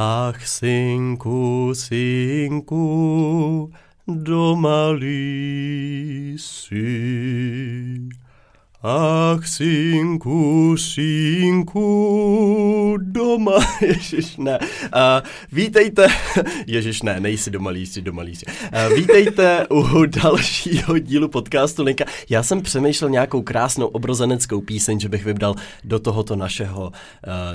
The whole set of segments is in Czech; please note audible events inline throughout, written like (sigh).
Ach, synku, synku, doma jsi. Ach, synku, synku, doma, ježiš, ne. Uh, vítejte, (laughs) ježiš, ne, nejsi doma, jsi doma, jsi. Uh, vítejte u (laughs) dalšího dílu podcastu Linka. Já jsem přemýšlel nějakou krásnou obrozeneckou píseň, že bych vybral do tohoto našeho uh,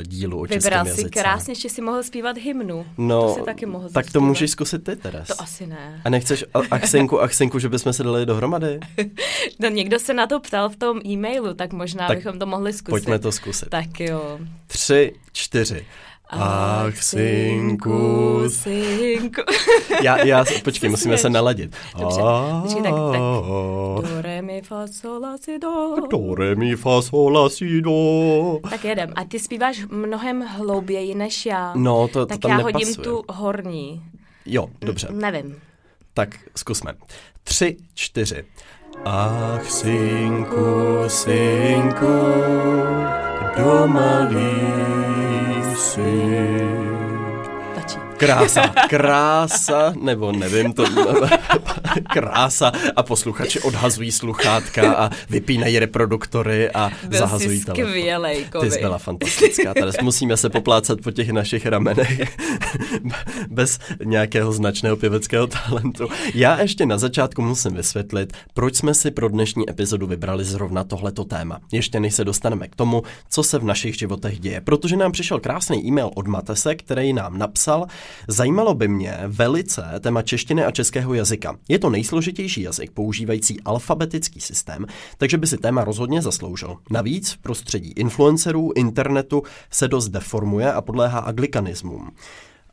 dílu o českém Vybral jazyce. si krásně, že si mohl zpívat hymnu. No, to si taky mohl tak to zaspívat. můžeš zkusit ty, Teres. To asi ne. A nechceš a- Axenku, Axenku, že bychom se dali dohromady? (laughs) No, někdo se na to ptal v tom e-mailu, tak možná Tak bychom to mohli zkusit. Pojďme to zkusit. Tak jo. Tři, čtyři. Ach, synku, synku. Já, já, počkej, (laughs) musíme se naladit. Dobře, počkej, tak- tak. Do, re, mi, fa, sol, la, si, do. Do, re, mi, fa, sol, la, si, do. Tak jedem. A ty zpíváš mnohem hlouběji než já. No, to, to tak tam já nepasuje. hodím tu horní. Jo, dobře. Nevím. Tak zkusme. Tři, čtyři. Ach, synku, synku, doma jsi. Krása, krása, nebo nevím, to (laughs) krása a posluchači odhazují sluchátka a vypínají reproduktory a Byl zahazují jsi telefon. skvělej, Ty jsi byla fantastická, tady musíme se poplácat po těch našich ramenech (laughs) bez nějakého značného pěveckého talentu. Já ještě na začátku musím vysvětlit, proč jsme si pro dnešní epizodu vybrali zrovna tohleto téma. Ještě než se dostaneme k tomu, co se v našich životech děje, protože nám přišel krásný e-mail od Matese, který nám napsal, zajímalo by mě velice téma češtiny a českého jazyka. Je to nejsložitější jazyk používající alfabetický systém, takže by si téma rozhodně zasloužil. Navíc v prostředí influencerů, internetu se dost deformuje a podléhá anglikanismům.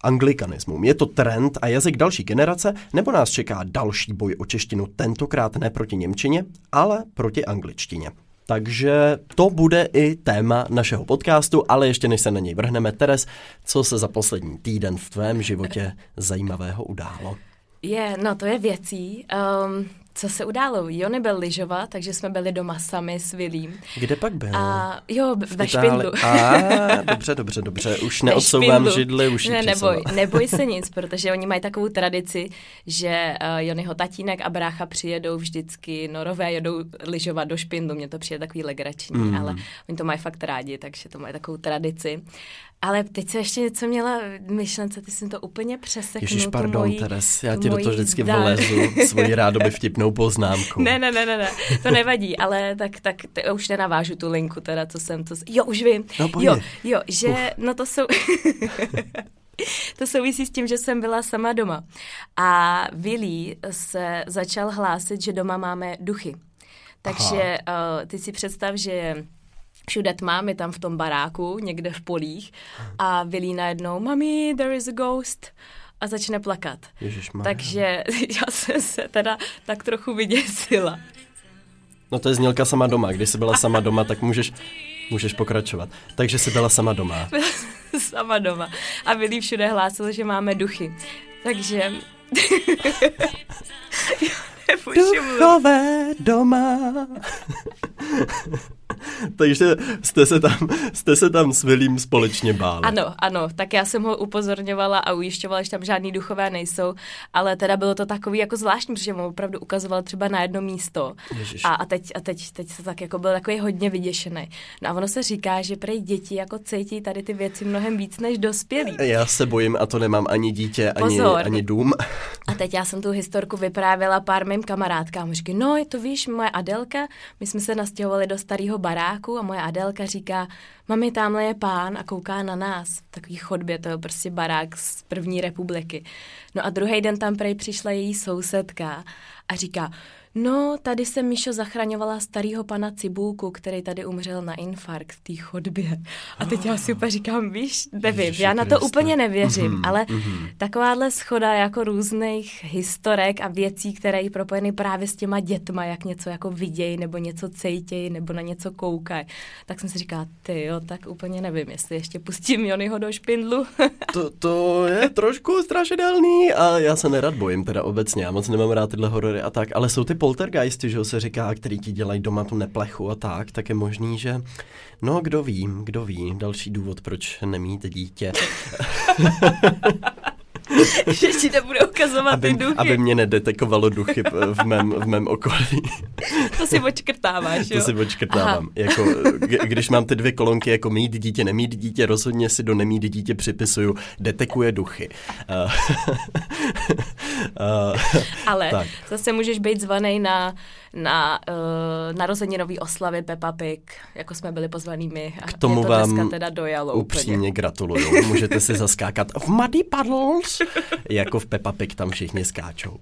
Anglikanismům. Je to trend a jazyk další generace, nebo nás čeká další boj o češtinu, tentokrát ne proti Němčině, ale proti angličtině. Takže to bude i téma našeho podcastu, ale ještě než se na něj vrhneme, Teres, co se za poslední týden v tvém životě zajímavého událo? Je, no to je věcí. Um, co se událo? Jony byl lyžovat, takže jsme byli doma sami s Vilím. Kde pak byl? A jo, b- ve špindlu. A, dobře, dobře, dobře. Už (laughs) neodsouvám židli, už ne, neboj, (laughs) neboj se nic, protože oni mají takovou tradici, že uh, Jonyho tatínek a brácha přijedou vždycky, norové jedou lyžovat do špindlu, mně to přijde takový legrační, Mm. ale oni to mají fakt rádi, takže to mají takovou tradici. Ale teď se ještě něco měla v myšlence, ty jsem to úplně přeseknul. Ježíš, pardon, mojí, Teres, já ti do toho vždycky vlezu svoji rádoby vtipnou poznámku. Ne, ne, ne, ne, ne, to nevadí, ale tak, tak t- už nenavážu tu linku teda, co jsem to... Jo, už vím. No, jo, jo, že, Uf. no to jsou... (laughs) to souvisí s tím, že jsem byla sama doma. A Willy se začal hlásit, že doma máme duchy. Takže uh, ty si představ, že všude tma, my tam v tom baráku, někde v polích a Willy najednou, mami, there is a ghost a začne plakat. Ježišmarja. Takže (laughs) já jsem se teda tak trochu vyděsila. No to je znělka sama doma. Když jsi byla sama doma, tak můžeš, můžeš pokračovat. Takže jsi byla sama doma. (laughs) Sama doma. A Willy všude hlásil, že máme duchy. Takže... (laughs) Duchové doma. (laughs) Takže jste se tam, jste se tam s Vilím společně báli. Ano, ano, tak já jsem ho upozorňovala a ujišťovala, že tam žádný duchové nejsou, ale teda bylo to takový jako zvláštní, protože mu opravdu ukazoval třeba na jedno místo. Ježiš. A, a teď, a teď, teď se tak jako byl takový hodně vyděšený. No a ono se říká, že prej děti jako cítí tady ty věci mnohem víc než dospělí. Já se bojím a to nemám ani dítě, ani, Pozor. ani dům. A teď já jsem tu historku vyprávěla pár mým kamarádkám. Říkají, no, to víš, moje Adelka, my jsme se nastěhovali do starého baráku a moje Adelka říká, mami, tamhle je pán a kouká na nás. V takový chodbě, to je prostě barák z první republiky. No a druhý den tam prej přišla její sousedka a říká, No, tady jsem Míšo zachraňovala starého pana Cibulku, který tady umřel na infarkt v té chodbě. A teď já si úplně říkám, víš, nevím, Ježiši já na to Kriste. úplně nevěřím, Mhm, ale mhm. takováhle schoda jako různých historek a věcí, které jí propojeny právě s těma dětma, jak něco jako vidějí, nebo něco cejtějí, nebo na něco koukají. Tak jsem si říkala, ty jo, tak úplně nevím, jestli ještě pustím Jonyho do špindlu. (laughs) To, to je trošku strašidelný a já se nerad bojím teda obecně, já moc nemám rád tyhle horory a tak, ale jsou ty poltergeisti, že se říká, který ti dělají doma tu neplechu a tak, tak je možný, že no kdo ví, kdo ví, další důvod, proč nemít dítě. (laughs) že ti nebude ukazovat aby, ty duchy. aby mě nedetekovalo duchy v mém, v mém okolí. to si očkrtáváš, jo? To si očkrtávám. Jako, když mám ty dvě kolonky jako mít dítě, nemít dítě, rozhodně si do nemít dítě připisuju detekuje duchy. (laughs) Uh, (laughs) Ale tak. zase můžeš být zvaný na na uh, narozeninový oslavy Peppa Pig, jako jsme byli pozvaný my. A K tomu to vám teda dojalo upřímně úplně. gratuluju. Můžete si (laughs) zaskákat v Muddy Puddles, jako v Peppa Pig tam všichni skáčou.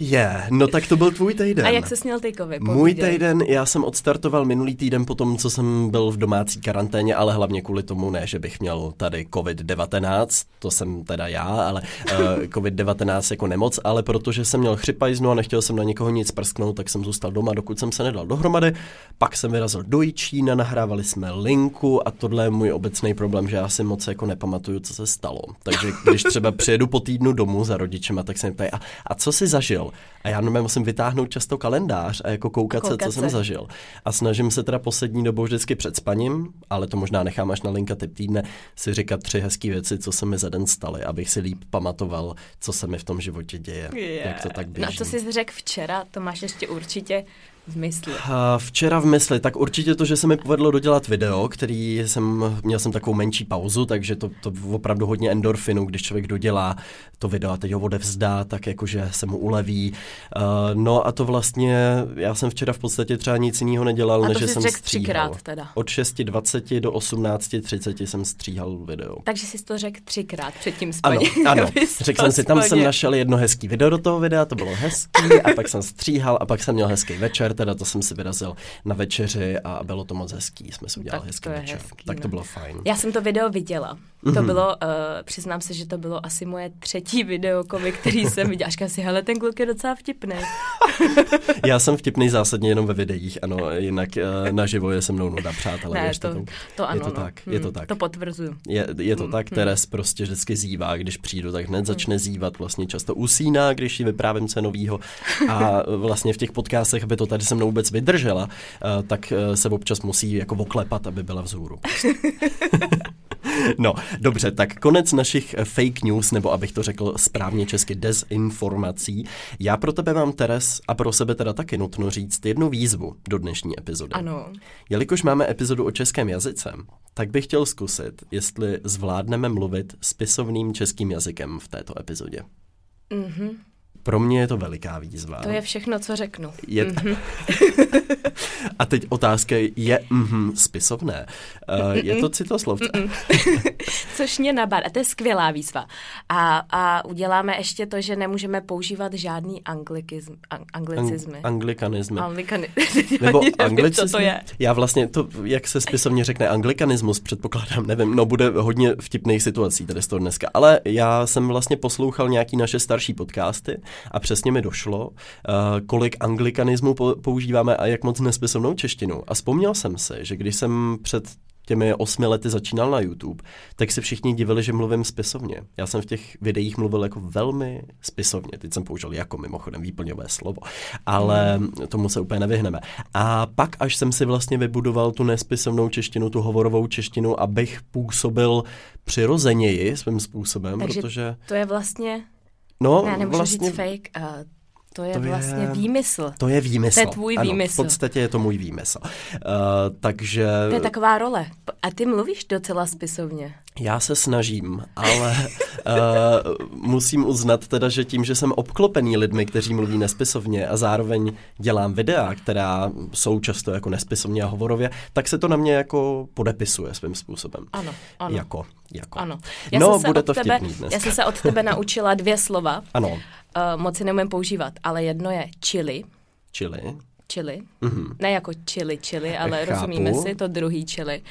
Je, yeah, no tak to byl tvůj týden. A jak se sněl ty kovy? Můj týden, já jsem odstartoval minulý týden po tom, co jsem byl v domácí karanténě, ale hlavně kvůli tomu ne, že bych měl tady COVID-19, to jsem teda já, ale (laughs) uh, COVID-19 jako nemoc, ale protože jsem měl chřipajznu a nechtěl jsem na někoho nic prsknout, tak jsem zůstal doma, dokud jsem se nedal dohromady. Pak jsem vyrazil do Jičína, nahrávali jsme linku a tohle je můj obecný problém, že já si moc jako nepamatuju, co se stalo. Takže když třeba přijedu po týdnu domů za rodičema, tak se mi ptají, a, a co si zažil? A já normálně musím vytáhnout často kalendář a jako koukat, koukat se, co se. jsem zažil. A snažím se teda poslední dobou vždycky před spaním, ale to možná nechám až na linka typ týdne, si říkat tři hezké věci, co se mi za den staly, abych si líp pamatoval, co se mi v tom životě děje. Yeah. Jak to tak běží. No a co jsi řekl včera, to máš ještě určitě v mysli? Včera v mysli, tak určitě to, že se mi povedlo dodělat video, který jsem, měl jsem takovou menší pauzu, takže to, to opravdu hodně endorfinu, když člověk dodělá to video a teď ho odevzdá, tak jakože se mu uleví. Uh, no a to vlastně, já jsem včera v podstatě třeba nic jiného nedělal, a než jsem stříhal. třikrát teda. Od 6.20 do 18.30 jsem stříhal video. Takže jsi to řekl třikrát před tím spaním. Ano, ano. (laughs) řekl jsem si, tam jsem našel jedno hezký video do toho videa, to bylo hezký a pak jsem stříhal a pak jsem měl hezký večer, teda to jsem si vyrazil na večeři a bylo to moc hezký, jsme si udělali hezký večer. Hezký, tak no. to bylo fajn. Já jsem to video viděla. To mm-hmm. bylo, uh, přiznám se, že to bylo asi moje třetí video, který jsem viděla. Až si, hele, ten kluk je docela vtipný. (laughs) Já jsem vtipný zásadně jenom ve videích, ano, jinak uh, naživo je se mnou nuda, přátelé. Ne, to, to, to ano, je to no. tak, je to hmm, tak. To potvrzuju. Je, je to hmm, tak, Teres hmm. prostě vždycky zývá, když přijdu, tak hned začne zývat, vlastně často usíná, když ji vyprávím co novýho a (laughs) vlastně v těch podcastech, aby to tady se mnou vůbec vydržela, uh, tak uh, se občas musí jako oklepat, aby byla vzhůru. (laughs) No, dobře, tak konec našich fake news, nebo abych to řekl správně česky, dezinformací. Já pro tebe mám, Teres, a pro sebe teda taky nutno říct jednu výzvu do dnešní epizody. Ano. Jelikož máme epizodu o českém jazyce, tak bych chtěl zkusit, jestli zvládneme mluvit spisovným českým jazykem v této epizodě. Mhm. Pro mě je to veliká výzva. To je všechno, co řeknu. Je t- mm-hmm. (laughs) A teď otázka je mm-hmm, spisovné. Uh, je to citoslovce. (laughs) Což mě nabar. A to je skvělá výzva. A, a uděláme ještě to, že nemůžeme používat žádný anglikizm, ang, anglicizmy. Ang, anglikanizmy. Anglikani- (laughs) Nebo anglicizmy. Co to je. Já vlastně to, jak se spisovně řekne anglikanismus, předpokládám, nevím, no bude hodně vtipných situací tady z toho dneska. Ale já jsem vlastně poslouchal nějaký naše starší podcasty a přesně mi došlo, uh, kolik anglikanismu používáme a jak moc nespisovnou češtinu. A vzpomněl jsem si, že když jsem před těmi osmi lety začínal na YouTube, tak se všichni divili, že mluvím spisovně. Já jsem v těch videích mluvil jako velmi spisovně. Teď jsem použil jako mimochodem výplňové slovo, ale mm. tomu se úplně nevyhneme. A pak, až jsem si vlastně vybudoval tu nespisovnou češtinu, tu hovorovou češtinu, abych působil přirozeněji svým způsobem, Takže protože... to je vlastně No, ne, nemůžu vlastně... říct fake. Uh, to je to vlastně je, výmysl. To je výmysl. To je tvůj ano, výmysl. v podstatě je to můj výmysl. Uh, takže... To je taková role. A ty mluvíš docela spisovně. Já se snažím, ale (laughs) uh, musím uznat teda, že tím, že jsem obklopený lidmi, kteří mluví nespisovně a zároveň dělám videa, která jsou často jako nespisovně a hovorově, tak se to na mě jako podepisuje svým způsobem. Ano, ano. Jako, jako. Ano. Já no, bude to tebe. Já jsem se od tebe (laughs) naučila dvě slova. Ano. Uh, moc si neumím používat, ale jedno je chili. Chili. Chili. Mm-hmm. Ne jako chili, chili, ale Chápu. rozumíme si, to druhý chili.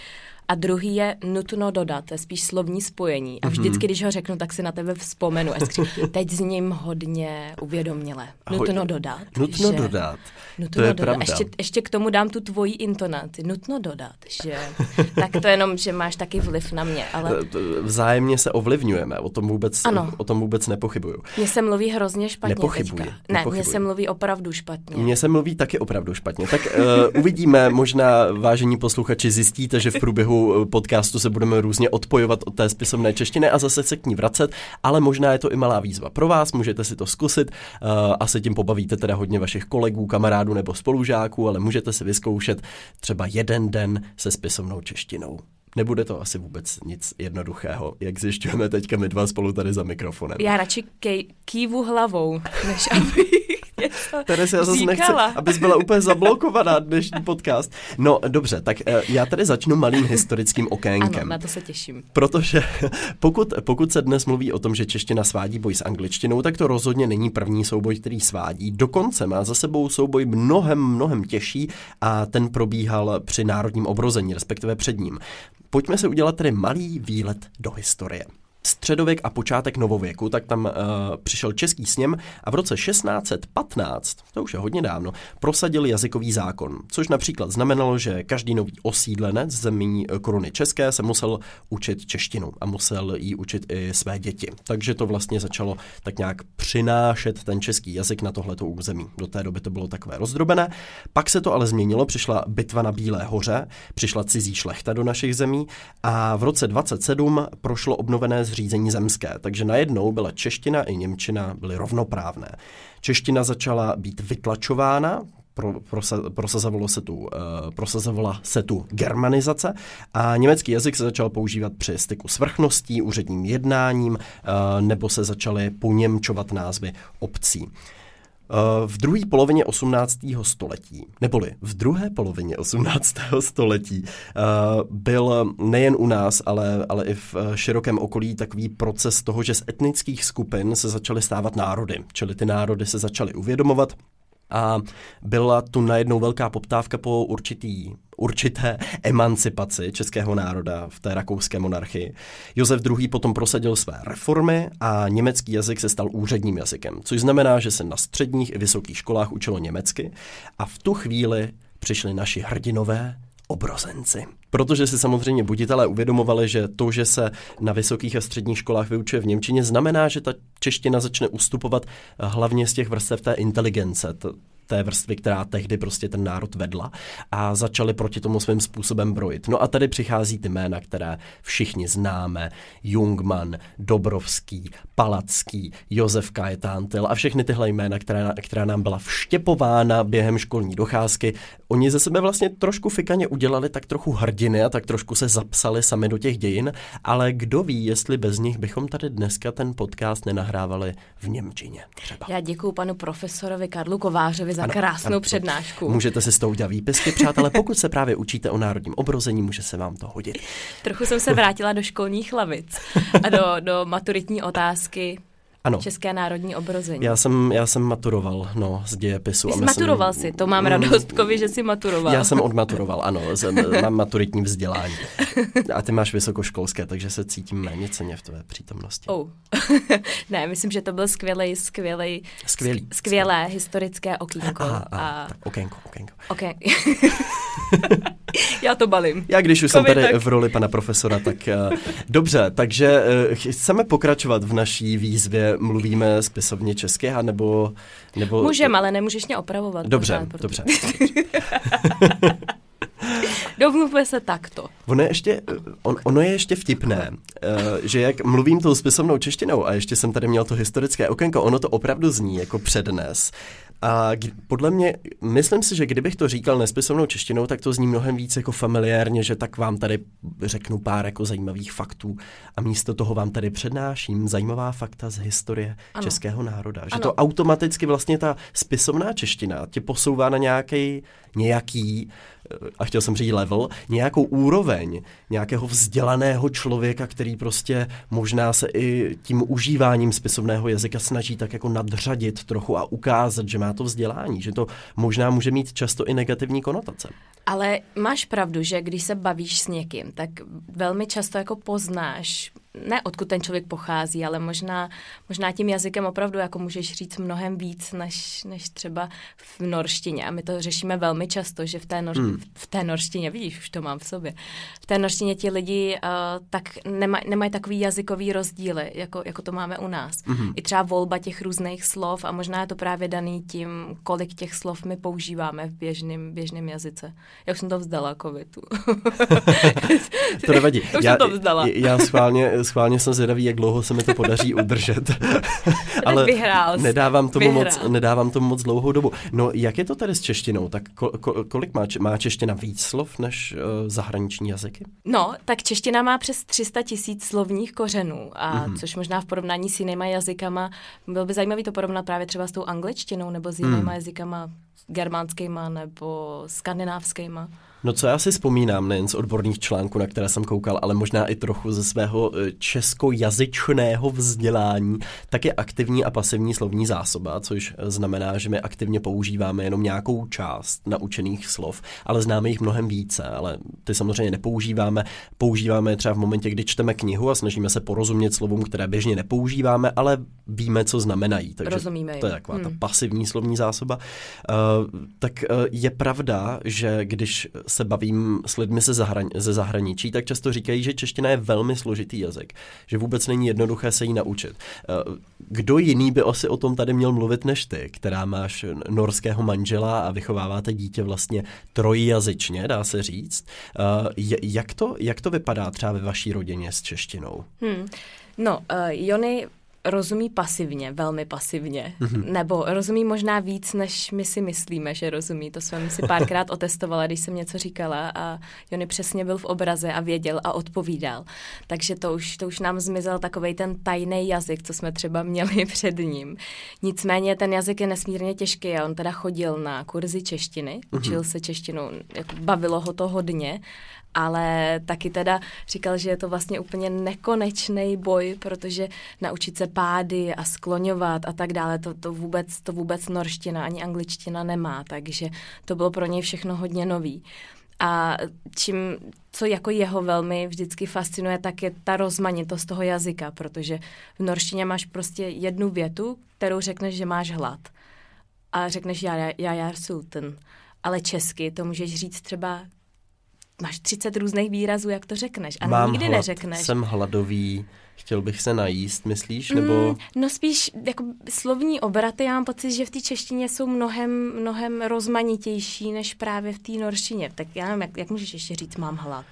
A druhý je nutno dodat, to je spíš slovní spojení. A Mhm. vždycky, když ho řeknu, tak si na tebe vzpomenu. A (laughs) teď s ním hodně uvědoměle. Nutno dodat. Nutno že... dodat. Nutno to je dodat. pravda. Ještě, ještě k tomu dám tu tvoji intonaci. Nutno dodat, že... (laughs) tak to jenom, že máš taky vliv na mě, ale Eh, Vzájemně se ovlivňujeme, o tom vůbec, Ano. o tom vůbec nepochybuju. mně se mluví hrozně špatně Nepochybuji, teďka. Ne, mně se mluví opravdu špatně. Mně se mluví taky opravdu špatně. Tak uh, uvidíme, možná vážení posluchači zjistíte, že v průběhu eh, podcastu se budeme různě odpojovat od té spisovné češtiny a zase se k ní vracet, ale možná je to i malá výzva pro vás, můžete si to zkusit uh, a se tím pobavíte teda hodně vašich kolegů, kamarádů nebo spolužáků, ale můžete si vyzkoušet třeba jeden den se spisovnou češtinou. Nebude to asi vůbec nic jednoduchého, jak zjišťujeme teďka my dva spolu tady za mikrofonem. Já radši kej, kývu hlavou, než abych (laughs) něco Teres, já zase nechci, abys byla úplně zablokovaná dnešní podcast. No dobře, tak eh, já tady začnu malým historickým okénkem. Ano, na to se těším. Protože (laughs) pokud, pokud se dnes mluví o tom, že čeština svádí boj s angličtinou, tak to rozhodně není první souboj, který svádí. Dokonce má za sebou souboj mnohem, mnohem těžší a ten probíhal při národním obrození, respektive před ním. Pojďme se udělat tedy malý výlet do historie. Středověk a počátek novověku, tak tam uh, přišel český sněm a v roce 1615, to už je hodně dávno, prosadil jazykový zákon, což například znamenalo, že každý nový osídlenec zemí eh, koruny české se musel učit češtinu a musel jí učit i své děti. Takže to vlastně začalo tak nějak přinášet ten český jazyk na tohleto území. Do té doby to bylo takové rozdrobené. Pak se to ale změnilo, přišla bitva na Bílé hoře, přišla cizí šlechta do našich zemí a v roce 27 prošlo obnovené zřízení zemské, takže najednou byla čeština i němčina byly rovnoprávné. Čeština začala být vytlačována, pro, prosa, prosazovalo se tu, uh, prosazovala se tu germanizace a německý jazyk se začal používat při styku s vrchností, úředním jednáním, uh, nebo se začaly poněmčovat názvy obcí. Uh, V druhé polovině 18. století, neboli v druhé polovině 18. století, uh, byl nejen u nás, ale, ale i v uh, širokém okolí takový proces toho, že z etnických skupin se začaly stávat národy, čili ty národy se začaly uvědomovat, a byla tu najednou velká poptávka po určitý, určité emancipaci českého národa v té rakouské monarchii. Josef II. potom prosadil své reformy a německý jazyk se stal úředním jazykem, což znamená, že se na středních i vysokých školách učilo německy a v tu chvíli přišli naši hrdinové obrozenci. Protože si samozřejmě buditelé uvědomovali, že to, že se na vysokých a středních školách vyučuje v Němčině, znamená, že ta čeština začne ustupovat hlavně z těch vrstev té inteligence, té vrstvy, která tehdy prostě ten národ vedla a začali proti tomu svým způsobem brojit. No a tady přichází ty jména, které všichni známe. Jungmann, Dobrovský, Palacký, Josef Kajetántil a všechny tyhle jména, která, která nám byla vštěpována během školní docházky. Oni ze sebe vlastně trošku fikaně udělali tak trochu hrdiny a tak trošku se zapsali sami do těch dějin, ale kdo ví, jestli bez nich bychom tady dneska ten podcast nenahrávali v Němčině třeba. Já děkuji panu profesorovi Karlu Kovářovi za Ano, krásnou ano, přednášku. Můžete si z toho udělat výpisky, přátelé. Pokud se právě učíte o národním obrození, může se vám to hodit. Trochu jsem se vrátila do školních lavic a do, do maturitní otázky Ano. České národní obrození. Já jsem, já jsem maturoval, no, z dějepisu. A jsi myslím- maturoval si, to mám radostkovi, že jsi maturoval. Já jsem odmaturoval, ano, jsem, mám maturitní vzdělání. A ty máš vysokoškolské, takže se cítím méně ceně v tvé přítomnosti. Oh. (laughs) ne, myslím, že to byl skvělý, skvělý, Skvělý. skvělé historické okýnko. Aha, aha, a... tak okénko, okénko. Okay. (laughs) (laughs) Já to balím. Já když už jsem tady tak. v roli pana profesora, tak uh, dobře, takže uh, chceme pokračovat v naší výzvě, mluvíme spisovně česky, a nebo... nebo Můžem, ale nemůžeš mě opravovat. Dobře, pořád, dobře. (laughs) Domluvme se takto. Ono je ještě, on, ono je ještě vtipné, uh, že jak mluvím tou spisovnou češtinou a ještě jsem tady měl to historické okénko, ono to opravdu zní jako přednes. A podle mě, myslím si, že kdybych to říkal nespisovnou češtinou, tak to zní mnohem víc jako familiárně, že tak vám tady řeknu pár jako zajímavých faktů a místo toho vám tady přednáším zajímavá fakta z historie Ano. českého národa. Že Ano. to automaticky vlastně ta spisovná čeština tě posouvá na nějaký, nějaký eh, a chtěl jsem říct level, nějakou úroveň nějakého vzdělaného člověka, který prostě možná se i tím užíváním spisovného jazyka snaží tak jako nadřadit trochu a ukázat, že má to vzdělání, že to možná může mít často i negativní konotace. Ale máš pravdu, že když se bavíš s někým, tak velmi často jako poznáš, ne odkud ten člověk pochází, ale možná, možná tím jazykem opravdu jako můžeš říct mnohem víc, než, než třeba v norštině. A my to řešíme velmi často, že v té, nor, hmm. v té norštině, vidíš, už to mám v sobě, v té norštině ti lidi uh, tak nemaj, nemají takový jazykový rozdíly, jako, jako to máme u nás. Hmm. I třeba volba těch různých slov a možná je to právě daný tím, kolik těch slov my používáme v běžném běžným jazyce. Jak jsem to vzdala, covidu. (laughs) (laughs) to nevadí. Už já, jsem to vzdala. já schválně, schválně jsem zvědavý, jak dlouho se mi to podaří (laughs) udržet. (laughs) Ale vyhrál nedávám tomu, moc, nedávám tomu moc dlouhou dobu. No, jak je to tady s češtinou? Tak ko, ko, kolik má, má čeština víc slov než uh, zahraniční jazyky? No, tak čeština má přes 300 tisíc slovních kořenů, a mm-hmm. což možná v porovnání s jinýma jazykama, bylo by zajímavé to porovnat právě třeba s tou angličtinou nebo s jinýma mm. jazykama germánskýma nebo skandinávskýma. No co já si vzpomínám, nejen z odborných článků, na které jsem koukal, ale možná i trochu ze svého e, českojazyčného vzdělání, tak je aktivní a pasivní slovní zásoba, což znamená, že my aktivně používáme jenom nějakou část naučených slov, ale známe jich mnohem více, ale ty samozřejmě nepoužíváme. Používáme je třeba v momentě, kdy čteme knihu a snažíme se porozumět slovům, které běžně nepoužíváme, ale víme, co znamenají. Takže Rozumíme to je taková hmm. ta pasivní slovní zásoba. Uh, tak uh, je pravda, že když se bavím s lidmi ze, zahran- ze zahraničí, tak často říkají, že čeština je velmi složitý jazyk, že vůbec není jednoduché se jí naučit. Eh, kdo jiný by asi o tom tady měl mluvit než ty, která máš norského manžela a vychováváte dítě vlastně trojjazyčně, dá se říct. Eh, jak to, jak to vypadá třeba ve vaší rodině s češtinou? Hmm. No, uh, Jony rozumí pasivně, velmi pasivně. Mm-hmm. Nebo rozumí možná víc, než my si myslíme, že rozumí. To jsem si párkrát (laughs) otestovala, když jsem něco říkala a Jony přesně byl v obraze a věděl a odpovídal. Takže to už, to už nám zmizel takový ten tajný jazyk, co jsme třeba měli (laughs) před ním. Nicméně ten jazyk je nesmírně těžký a on teda chodil na kurzy češtiny, mm-hmm. učil se češtinu, jako bavilo ho to hodně ale taky teda říkal, že je to vlastně úplně nekonečný boj, protože naučit se pády a skloňovat a tak dále, to, to, vůbec, to vůbec norština ani angličtina nemá, takže to bylo pro něj všechno hodně nový. A čím, co jako jeho velmi vždycky fascinuje, tak je ta rozmanitost toho jazyka, protože v norštině máš prostě jednu větu, kterou řekneš, že máš hlad. A řekneš já, já, já, já sultan. Ale česky to můžeš říct třeba máš 30 různých výrazů, jak to řekneš. A Mám nikdy hlad, neřekneš. Jsem hladový, chtěl bych se najíst, myslíš? Nebo... Mm, no spíš jako slovní obraty, já mám pocit, že v té češtině jsou mnohem, mnohem rozmanitější než právě v té norštině. Tak já nevím, jak, jak můžeš ještě říct, mám hlad.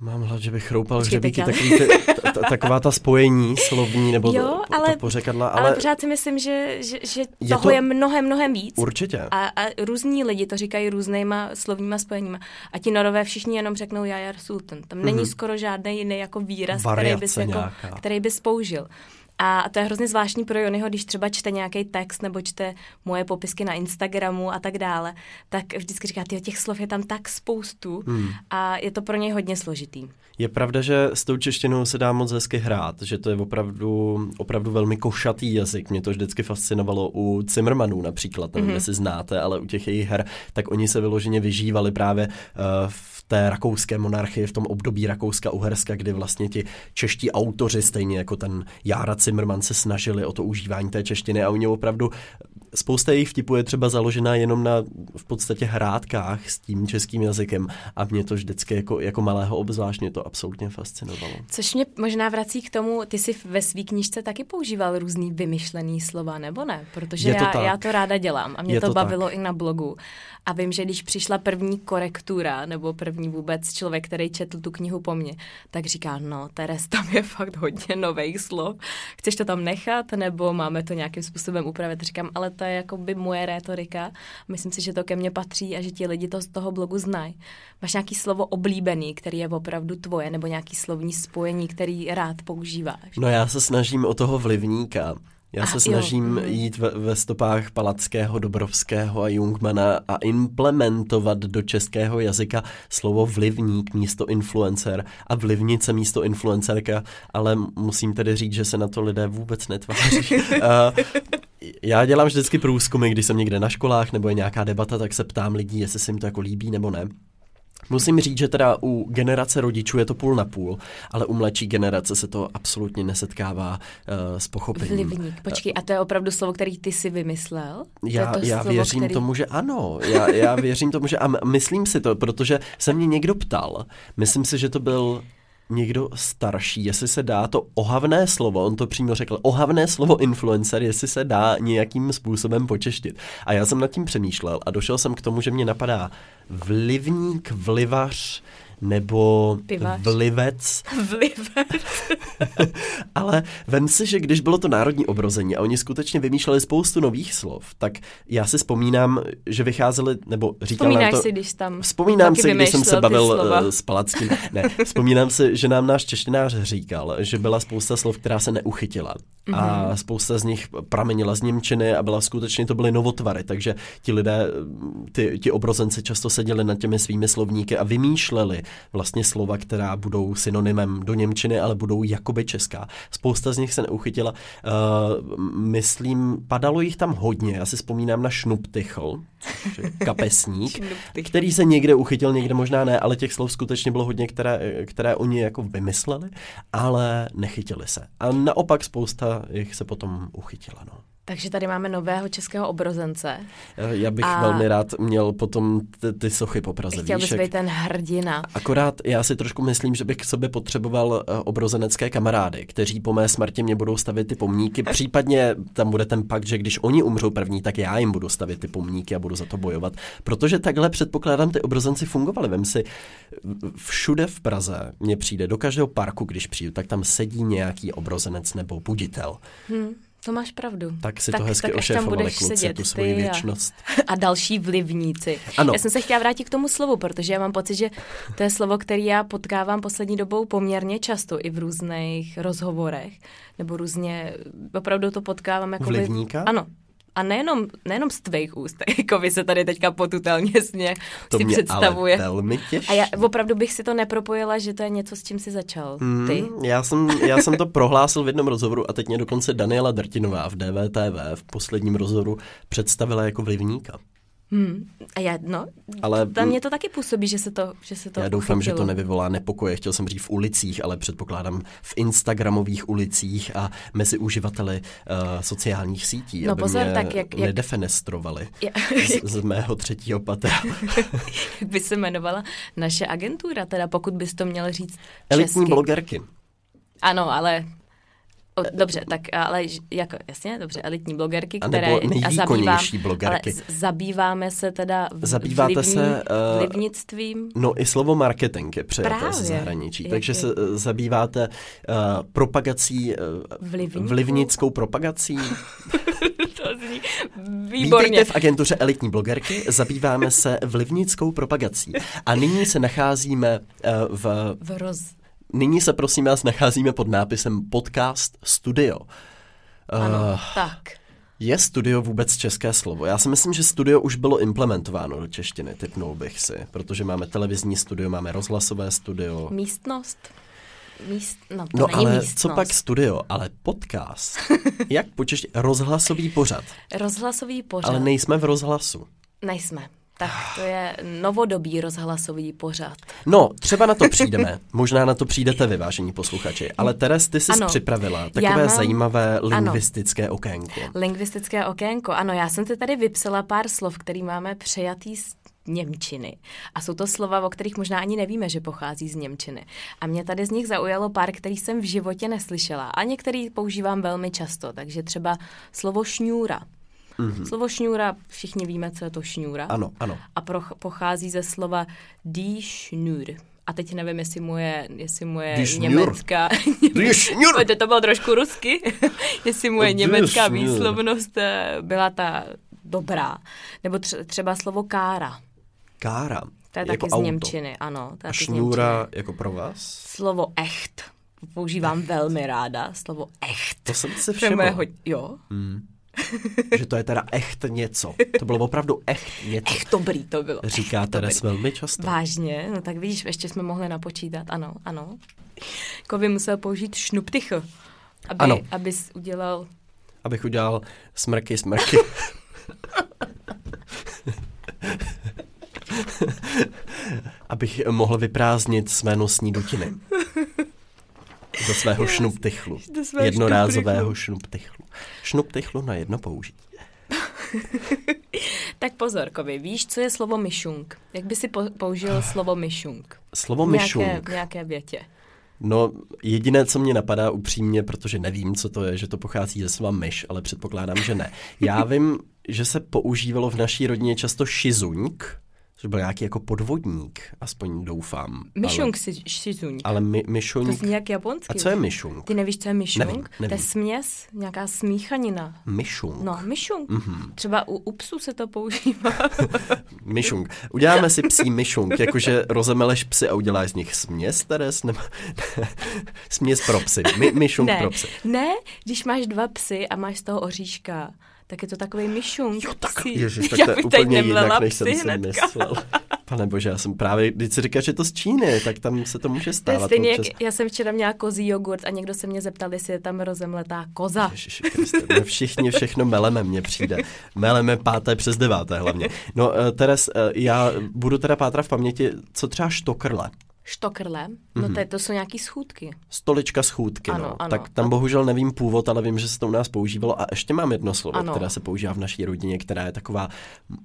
Mám hlad, že bych chroupal hřebíky, takový ty, t, t, taková ta spojení slovní nebo jo, to, ale, to pořekadla. Ale, ale pořád si myslím, že, že, že je toho to, je mnohem, mnohem víc. Určitě. A, a různí lidi to říkají různýma slovníma spojeníma. A ti norové všichni jenom řeknou Jajar Sultan. Tam není mm-hmm. skoro žádný jiný jako výraz, který bys, jako, který bys použil. A to je hrozně zvláštní pro Jonyho, když třeba čte nějaký text nebo čte moje popisky na Instagramu a tak dále, tak vždycky říká, těch slov je tam tak spoustu hmm. a je to pro něj hodně složitý. Je pravda, že s tou češtinou se dá moc hezky hrát, že to je opravdu, opravdu velmi košatý jazyk. Mě to vždycky fascinovalo u Zimmermanů například, nevím, mm-hmm. jestli znáte, ale u těch jejich her, tak oni se vyloženě vyžívali právě uh, v té rakouské monarchii, v tom období Rakouska-Uherska, kdy vlastně ti čeští autoři, stejně jako ten Jára Zimmerman, se snažili o to užívání té češtiny a oni opravdu spousta jejich vtipů je třeba založená jenom na v podstatě hrádkách s tím českým jazykem a mě to vždycky jako, jako malého obzvláštně to absolutně fascinovalo. Což mě možná vrací k tomu, ty jsi ve své knížce taky používal různý vymyšlený slova, nebo ne? Protože to já, já to ráda dělám a mě je to, to bavilo tak. i na blogu. A vím, že když přišla první korektura, nebo první vůbec člověk, který četl tu knihu po mně, tak říká, no Teres, tam je fakt hodně nových slov. Chceš to tam nechat, nebo máme to nějakým způsobem upravit? Říkám, ale to je jako by moje rétorika. Myslím si, že to ke mně patří a že ti lidi to z toho blogu znají. Máš nějaký slovo oblíbený, který je opravdu tvoje, nebo nějaký slovní spojení, který rád používáš? No já se snažím o toho vlivníka. Já a se snažím jo. Mhm. jít ve, ve stopách Palackého, Dobrovského a Jungmana a implementovat do českého jazyka slovo vlivník místo influencer a vlivnice místo influencerka, ale musím tedy říct, že se na to lidé vůbec netváří. uh, (laughs) Já dělám vždycky průzkumy, když jsem někde na školách nebo je nějaká debata, tak se ptám lidí, jestli se jim to jako líbí nebo ne. Musím říct, že teda u generace rodičů je to půl na půl, ale u mladší generace se to absolutně nesetkává uh, s pochopením. Vlivník. Počkej, a to je opravdu slovo, který ty si vymyslel? Já, to já slovo, věřím který... tomu, že ano. Já, já věřím tomu, že a myslím si to, protože se mě někdo ptal. Myslím si, že to byl někdo starší, jestli se dá to ohavné slovo, on to přímo řekl, ohavné slovo influencer, jestli se dá nějakým způsobem počeštit. A já jsem nad tím přemýšlel a došel jsem k tomu, že mě napadá vlivník, vlivař, nebo Pivař. vlivec. (laughs) Vlivec. (laughs) Ale vem si, že když bylo to národní obrození a oni skutečně vymýšleli spoustu nových slov, tak já si vzpomínám, že vycházeli, nebo říkal nám to... si, když tam Vzpomínám si, když jsem se bavil eh, s Palackým. Ne, vzpomínám si, že nám náš češtinář říkal, že byla spousta slov, která se neuchytila. A Mhm. spousta z nich pramenila z Němčiny a byla skutečně to byly novotvary, takže ti lidé, ty, ti obrozenci často seděli nad těmi svými slovníky a vymýšleli vlastně slova, která budou synonymem do Němčiny, ale budou jakoby česká. Spousta z nich se neuchytila. Uh, myslím, padalo jich tam hodně. Já si vzpomínám na šnuptychl, což je (laughs) kapesník, který se někde uchytil, někde možná ne, ale těch slov skutečně bylo hodně, které, které oni jako vymysleli, ale nechytili se. A naopak spousta jich se potom uchytila. No. Takže tady máme nového českého obrozence. Eh, Já bych A- velmi rád měl potom ty, ty sochy po Praze. Chtěl bys být ten hrdina. Akorát já si trošku myslím, že bych k sobě potřeboval eh, obrozenecké kamarády, kteří po mé smrti mě budou stavět ty pomníky. Případně tam bude ten pakt, že když oni umřou první, tak já jim budu stavět ty pomníky a budu za to bojovat. Protože takhle předpokládám, ty obrozenci fungovali. Vem si, všude v Praze mně přijde, do každého parku, když přijdu, tak tam sedí nějaký obrozenec nebo buditel. Hm, to máš pravdu. Tak si tak, to hezky tak ošéfovali budeš kluci, sedět tu svoji ty věčnost. A, (laughs) a další vlivníci. Ano. Já jsem se chtěla vrátit k tomu slovu, protože já mám pocit, že to je slovo, který já potkávám poslední dobou poměrně často i v různých rozhovorech, nebo různě, opravdu to potkávám jako Vlivníka? Ano. A nejenom, nejenom z tvých úst, (laughs) jako vy se tady teďka potutelně sně To si mě představuje. ale velmi těší. A já opravdu bych si to nepropojila, že to je něco, s čím jsi začal. Ty. Mm, já, jsem, já jsem to prohlásil v jednom rozhovoru a teď mě dokonce Daniela Drtinová v DVTV v posledním rozhovoru představila jako vlivníka. Hmm. A já, no, Ale tam mě to taky působí, že se to, že se to já doufám, že to uchytilo. nevyvolá nepokoje. Chtěl jsem říct v ulicích, ale předpokládám v instagramových ulicích a mezi uživateli uh, sociálních sítí, No aby pozor, mě tak jak- jak- nedefenestrovali (laughs) Ja- z, z mého třetího patra. (laughs) Jak by se jmenovala naše agentura, teda pokud bys to měl říct Elitní česky. blogerky. Ano, ale... O, dobře, tak ale jako, jasně, dobře, elitní blogerky, které... a zabývám- blogerky. Ale z- zabýváme se teda v, Zabýváte vlivní, se, eh, vlivnictvím. No i slovo marketing je přijaté Právě. ze zahraničí, Jak takže je- se eh, zabýváte uh, propagací, uh, vlivnickou propagací. (laughs) To zní výborně. Vítejte v agentuře Elitní blogerky, zabýváme se vlivnickou propagací. A nyní se nacházíme uh, v... V roz... Nyní se prosím vás nacházíme pod nápisem Podcast Studio. Ano, Uh, tak. je studio vůbec české slovo? Já si myslím, že studio už bylo implementováno do češtiny, typnul bych si, protože máme televizní studio, máme rozhlasové studio. Místnost? Míst... No, to No není ale místnost. co pak studio, ale podcast. (laughs) Jak počešť rozhlasový pořad. Rozhlasový pořad. Ale nejsme v rozhlasu. Nejsme. Tak to je novodobý rozhlasový pořad. No, třeba na to přijdeme. (laughs) Možná na to přijdete vy, vážení posluchači. Ale Teres, ty jsi Ano. připravila takové mám- zajímavé Ano. lingvistické okénko. Lingvistické okénko. Ano, já jsem si tady vypsala pár slov, který máme přejatý z Němčiny. A jsou to slova, o kterých možná ani nevíme, že pochází z Němčiny. A mě tady z nich zaujalo pár, který jsem v životě neslyšela. A některý používám velmi často. Takže třeba slovo šňůra. Mm-hmm. Slovo šňůra, všichni víme, co je to šňůra. Ano, ano. A proch, pochází ze slova die Schnür. A teď nevím, jestli mu je, jestli mu je Die německá... Die (laughs) Schnür. To bylo trošku rusky. (laughs) jestli mu je Die německá Schnür. výslovnost eh, byla ta dobrá. Nebo tře- třeba slovo kára. Kára. To je jako taky auto. z Němčiny, ano. To je A šňůra jako pro vás? Slovo echt. Používám velmi ráda. Slovo echt. To jsem moje všiml, ho- Jo? (laughs) že to je teda echt něco. To bylo opravdu echt něco. Echt dobrý to bylo. Říká Teres dobrý. velmi často. Vážně? No tak vidíš, ještě jsme mohli napočítat, ano, ano. Kovy musel použít šnuptychl, aby, Ano. abys udělal abych udělal smrky, smrky. (laughs) abych mohl vyprázdnit své nosní dutiny. Do svého šnuptychlu. Jednorázového šnuptychlu. Šnuptychlu na jedno použití. (laughs) Tak pozor, Kovi, víš, co je slovo myšung? Jak by si po- použil slovo myšung? Slovo V nějaké, v nějaké větě. No, jediné, co mě napadá upřímně, protože nevím, co to je, že to pochází ze slova myš, ale předpokládám, že ne. Já vím, že se používalo v naší rodině často šizuňk, což byl nějaký jako podvodník, aspoň doufám. Myšung si šizuň. Ale, my, To myšuňk... zní jak japonsky. A co je myšung? Ty nevíš, co je myšung? Nevím, To nevím. je směs, nějaká smíchanina. Myšung. No, myšung. Mhm. Třeba u, u psů se to používá. (laughs) Myšung. Uděláme si psí myšung, jakože rozemeleš psy a uděláš z nich směs, Teres? Nebo... (laughs) směs pro psy. My, myšung ne, pro psy. ne, když máš dva psy a máš z toho oříška, tak je to takový myšung. Jo, tak, Psí. ježiš, tak Já (laughs) to je úplně jinak, než jsem si myslel. Pane bože, já jsem právě, když si říkáš, že to z Číny, tak tam se to může stávat. stejně, občas. jak já jsem včera měla kozí jogurt a někdo se mě zeptal, jestli je tam rozemletá koza. Ježiši Kriste, my všichni všechno meleme, mně přijde. Meleme páté přes deváté hlavně. No, uh, Teres, uh, já budu teda pátrat v paměti, co třeba štokrle. Štokrle, no to, je, to jsou nějaký schůdky. Stolička schůdky, Ano, no. ano. tak tam bohužel nevím původ, ale vím, že se to u nás používalo. A ještě mám jedno slovo, Ano. které se používá v naší rodině, která je taková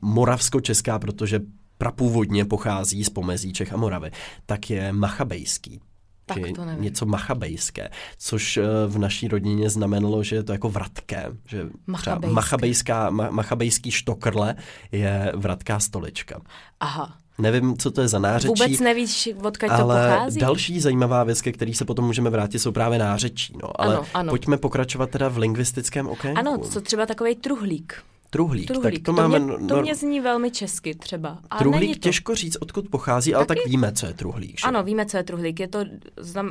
moravsko-česká, protože prapůvodně pochází z pomezí Čech a Moravy, tak je machabejský. Tak je to nevím. něco machabejské, což eh, v naší rodině znamenalo, že je to jako vratké. Že Machabejské. machabejská, ma, machabejský štokrle je vratká stolička. Aha. Nevím, co to je za nářečí. Vůbec nevíš, odkud to Ale pochází? další zajímavá věc, ke který se potom můžeme vrátit, jsou právě nářečí. No. Ale Ano, ano. pojďme pokračovat teda v lingvistickém okénku. Ano, co třeba takový truhlík. Truhlík. Truhlík, Tak to, máme, mě, to mě zní velmi česky třeba. A truhlík není to. těžko říct, odkud pochází, ale tak Taky? víme, co je truhlík. Že? Ano, víme, co je truhlík. Je to,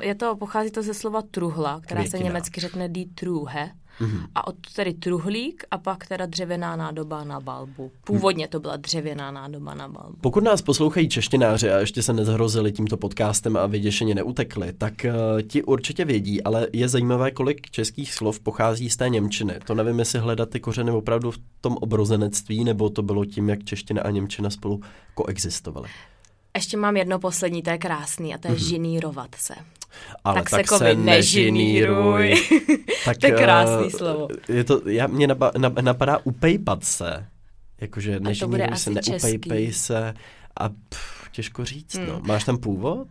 je to, pochází to ze slova truhla, která se Květina. německy řekne die Truhe. Mhm. A od tedy truhlík a pak teda dřevěná nádoba na balbu. Původně to byla dřevěná nádoba na balbu. Pokud nás poslouchají češtináři a ještě se nezhrozili tímto podcastem a vyděšeně neutekli, tak uh, ti určitě vědí, ale je zajímavé, kolik českých slov pochází z té Němčiny. To nevím, jestli hledat ty kořeny opravdu v tom obrozenectví, nebo to bylo tím, jak čeština a Němčina spolu koexistovaly. Ještě mám jedno poslední, to je krásný, a to je mm-hmm. žinírovat se. Ale Tak se, tak Kovi, se nežiníruj. nežiníruj. (laughs) tak, To je krásný eh, slovo. Je to, já, mě naba, nab, napadá upejpat se. Jakože nežiníruj se, neupejpej se. A pff, těžko říct, Hmm. no. Máš tam původ?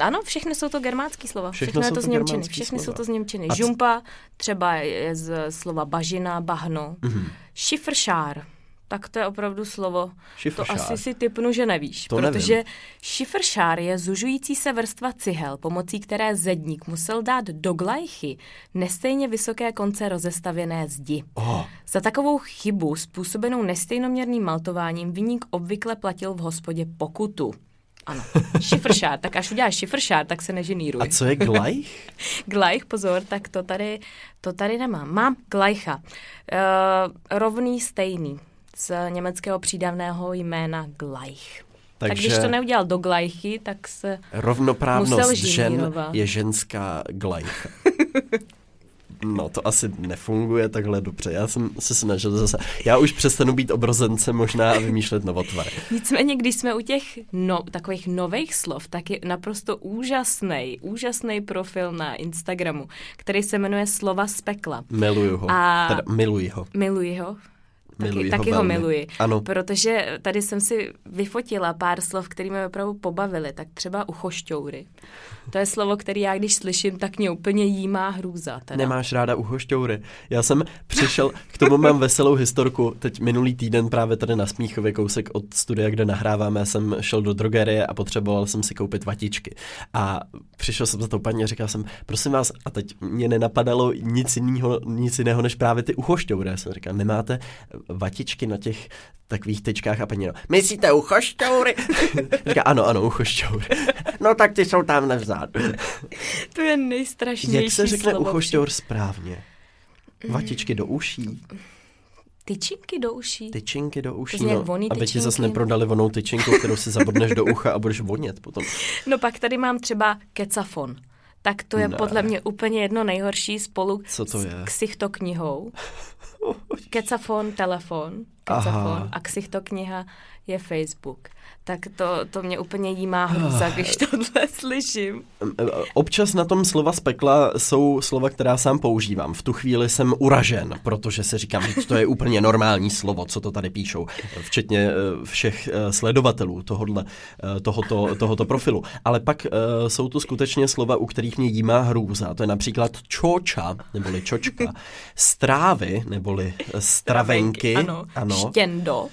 Ano, všechny jsou to germánský slova. Všechno Všechno, je to z Němčiny. Všechny slova. jsou to z Němčiny. A Žumpa třeba je z slova bažina, bahno. Mhm. Šifršár. Tak to je opravdu slovo. Šifršár. To asi si typnu, že nevíš. To protože nevím. šifršár je zužující se vrstva cihel, pomocí které zedník musel dát do glajchy nestejně vysoké konce rozestavěné zdi. Oh, Za takovou chybu způsobenou nestejnoměrným maltováním viník obvykle platil v hospodě pokutu. Ano, (laughs) šifršár, tak až uděláš šifršár, tak se neženíruj. a co je glajch? (laughs) Glajch, pozor, tak to tady, to tady nemám. Mám glajcha. Uh, rovný, stejný. Z německého přídavného jména. Tak Takže když to neudělal do glajchy, tak se... rovnoprávnost musel žen je ženská glajcha. (laughs) No, to asi nefunguje takhle dobře. Já jsem se snažil zase. Já už přestanu být obrozencem možná a vymýšlet novotvary. (laughs) Nicméně, když jsme u těch no, takových nových slov, tak je naprosto úžasný, úžasný profil na Instagramu, který se jmenuje Slova z pekla. Miluju ho. A- Teda miluji ho. Miluji ho. Taky, Miluji ho taky ho velmi. miluji. Ano. Protože tady jsem si vyfotila pár slov, které mě opravdu pobavily. Tak třeba uchošťoury. To je slovo, který já když slyším, tak mě úplně jímá hrůza. Teda. Nemáš ráda uchošťoury. Já jsem přišel, k tomu mám veselou historku. Teď minulý týden právě tady na Smíchově kousek od studia, kde nahráváme, jsem šel do drogerie a potřeboval jsem si koupit vatičky. A přišel jsem za tou paní a říkal jsem, prosím vás, a teď mě nenapadalo nic jiného, nic jiného než právě ty uchošťoury. Já jsem říkal, nemáte vatičky na těch takových tyčkách a paní, no, myslíte uchošťoury? (laughs) Říká, ano, ano, uchošťoury. no tak ty jsou tam nevzadu. To je nejstrašnější Jak se řekne slovo. uchošťour správně? Vatičky do uší, Tyčinky do uší. tyčinky do uší, no, voný aby ti zase tyčinky. neprodali vonou tyčinku, kterou si zabodneš do ucha a budeš vonět potom. No pak tady mám třeba kecafon. Tak to je Ne. podle mě úplně jedno nejhorší spolu Co to je? s ksichtoknihou. (laughs) Kecafon, telefon, kecafon Aha. a ksichtokniha je Facebook. Tak to, to mě úplně jímá hrůza, když tohle slyším. Občas na tom slova z pekla jsou slova, která sám používám. V tu chvíli jsem uražen, protože si říkám, že to je úplně normální slovo, co to tady píšou, včetně eh, všech eh, sledovatelů tohodle, eh, tohoto, tohoto profilu. Ale pak jsou tu skutečně slova, u kterých mě jímá hrůza. To je například čoča, neboli čočka, (laughs) strávy, neboli stravenky. Ano, ano. štěndo.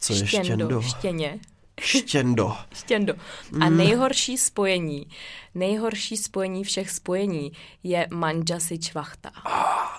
Co je štěndo, štěndo? Štěně. Štěndo. (laughs) Štěndo. A Mm. nejhorší spojení, nejhorší spojení všech spojení je manžasi čvachta.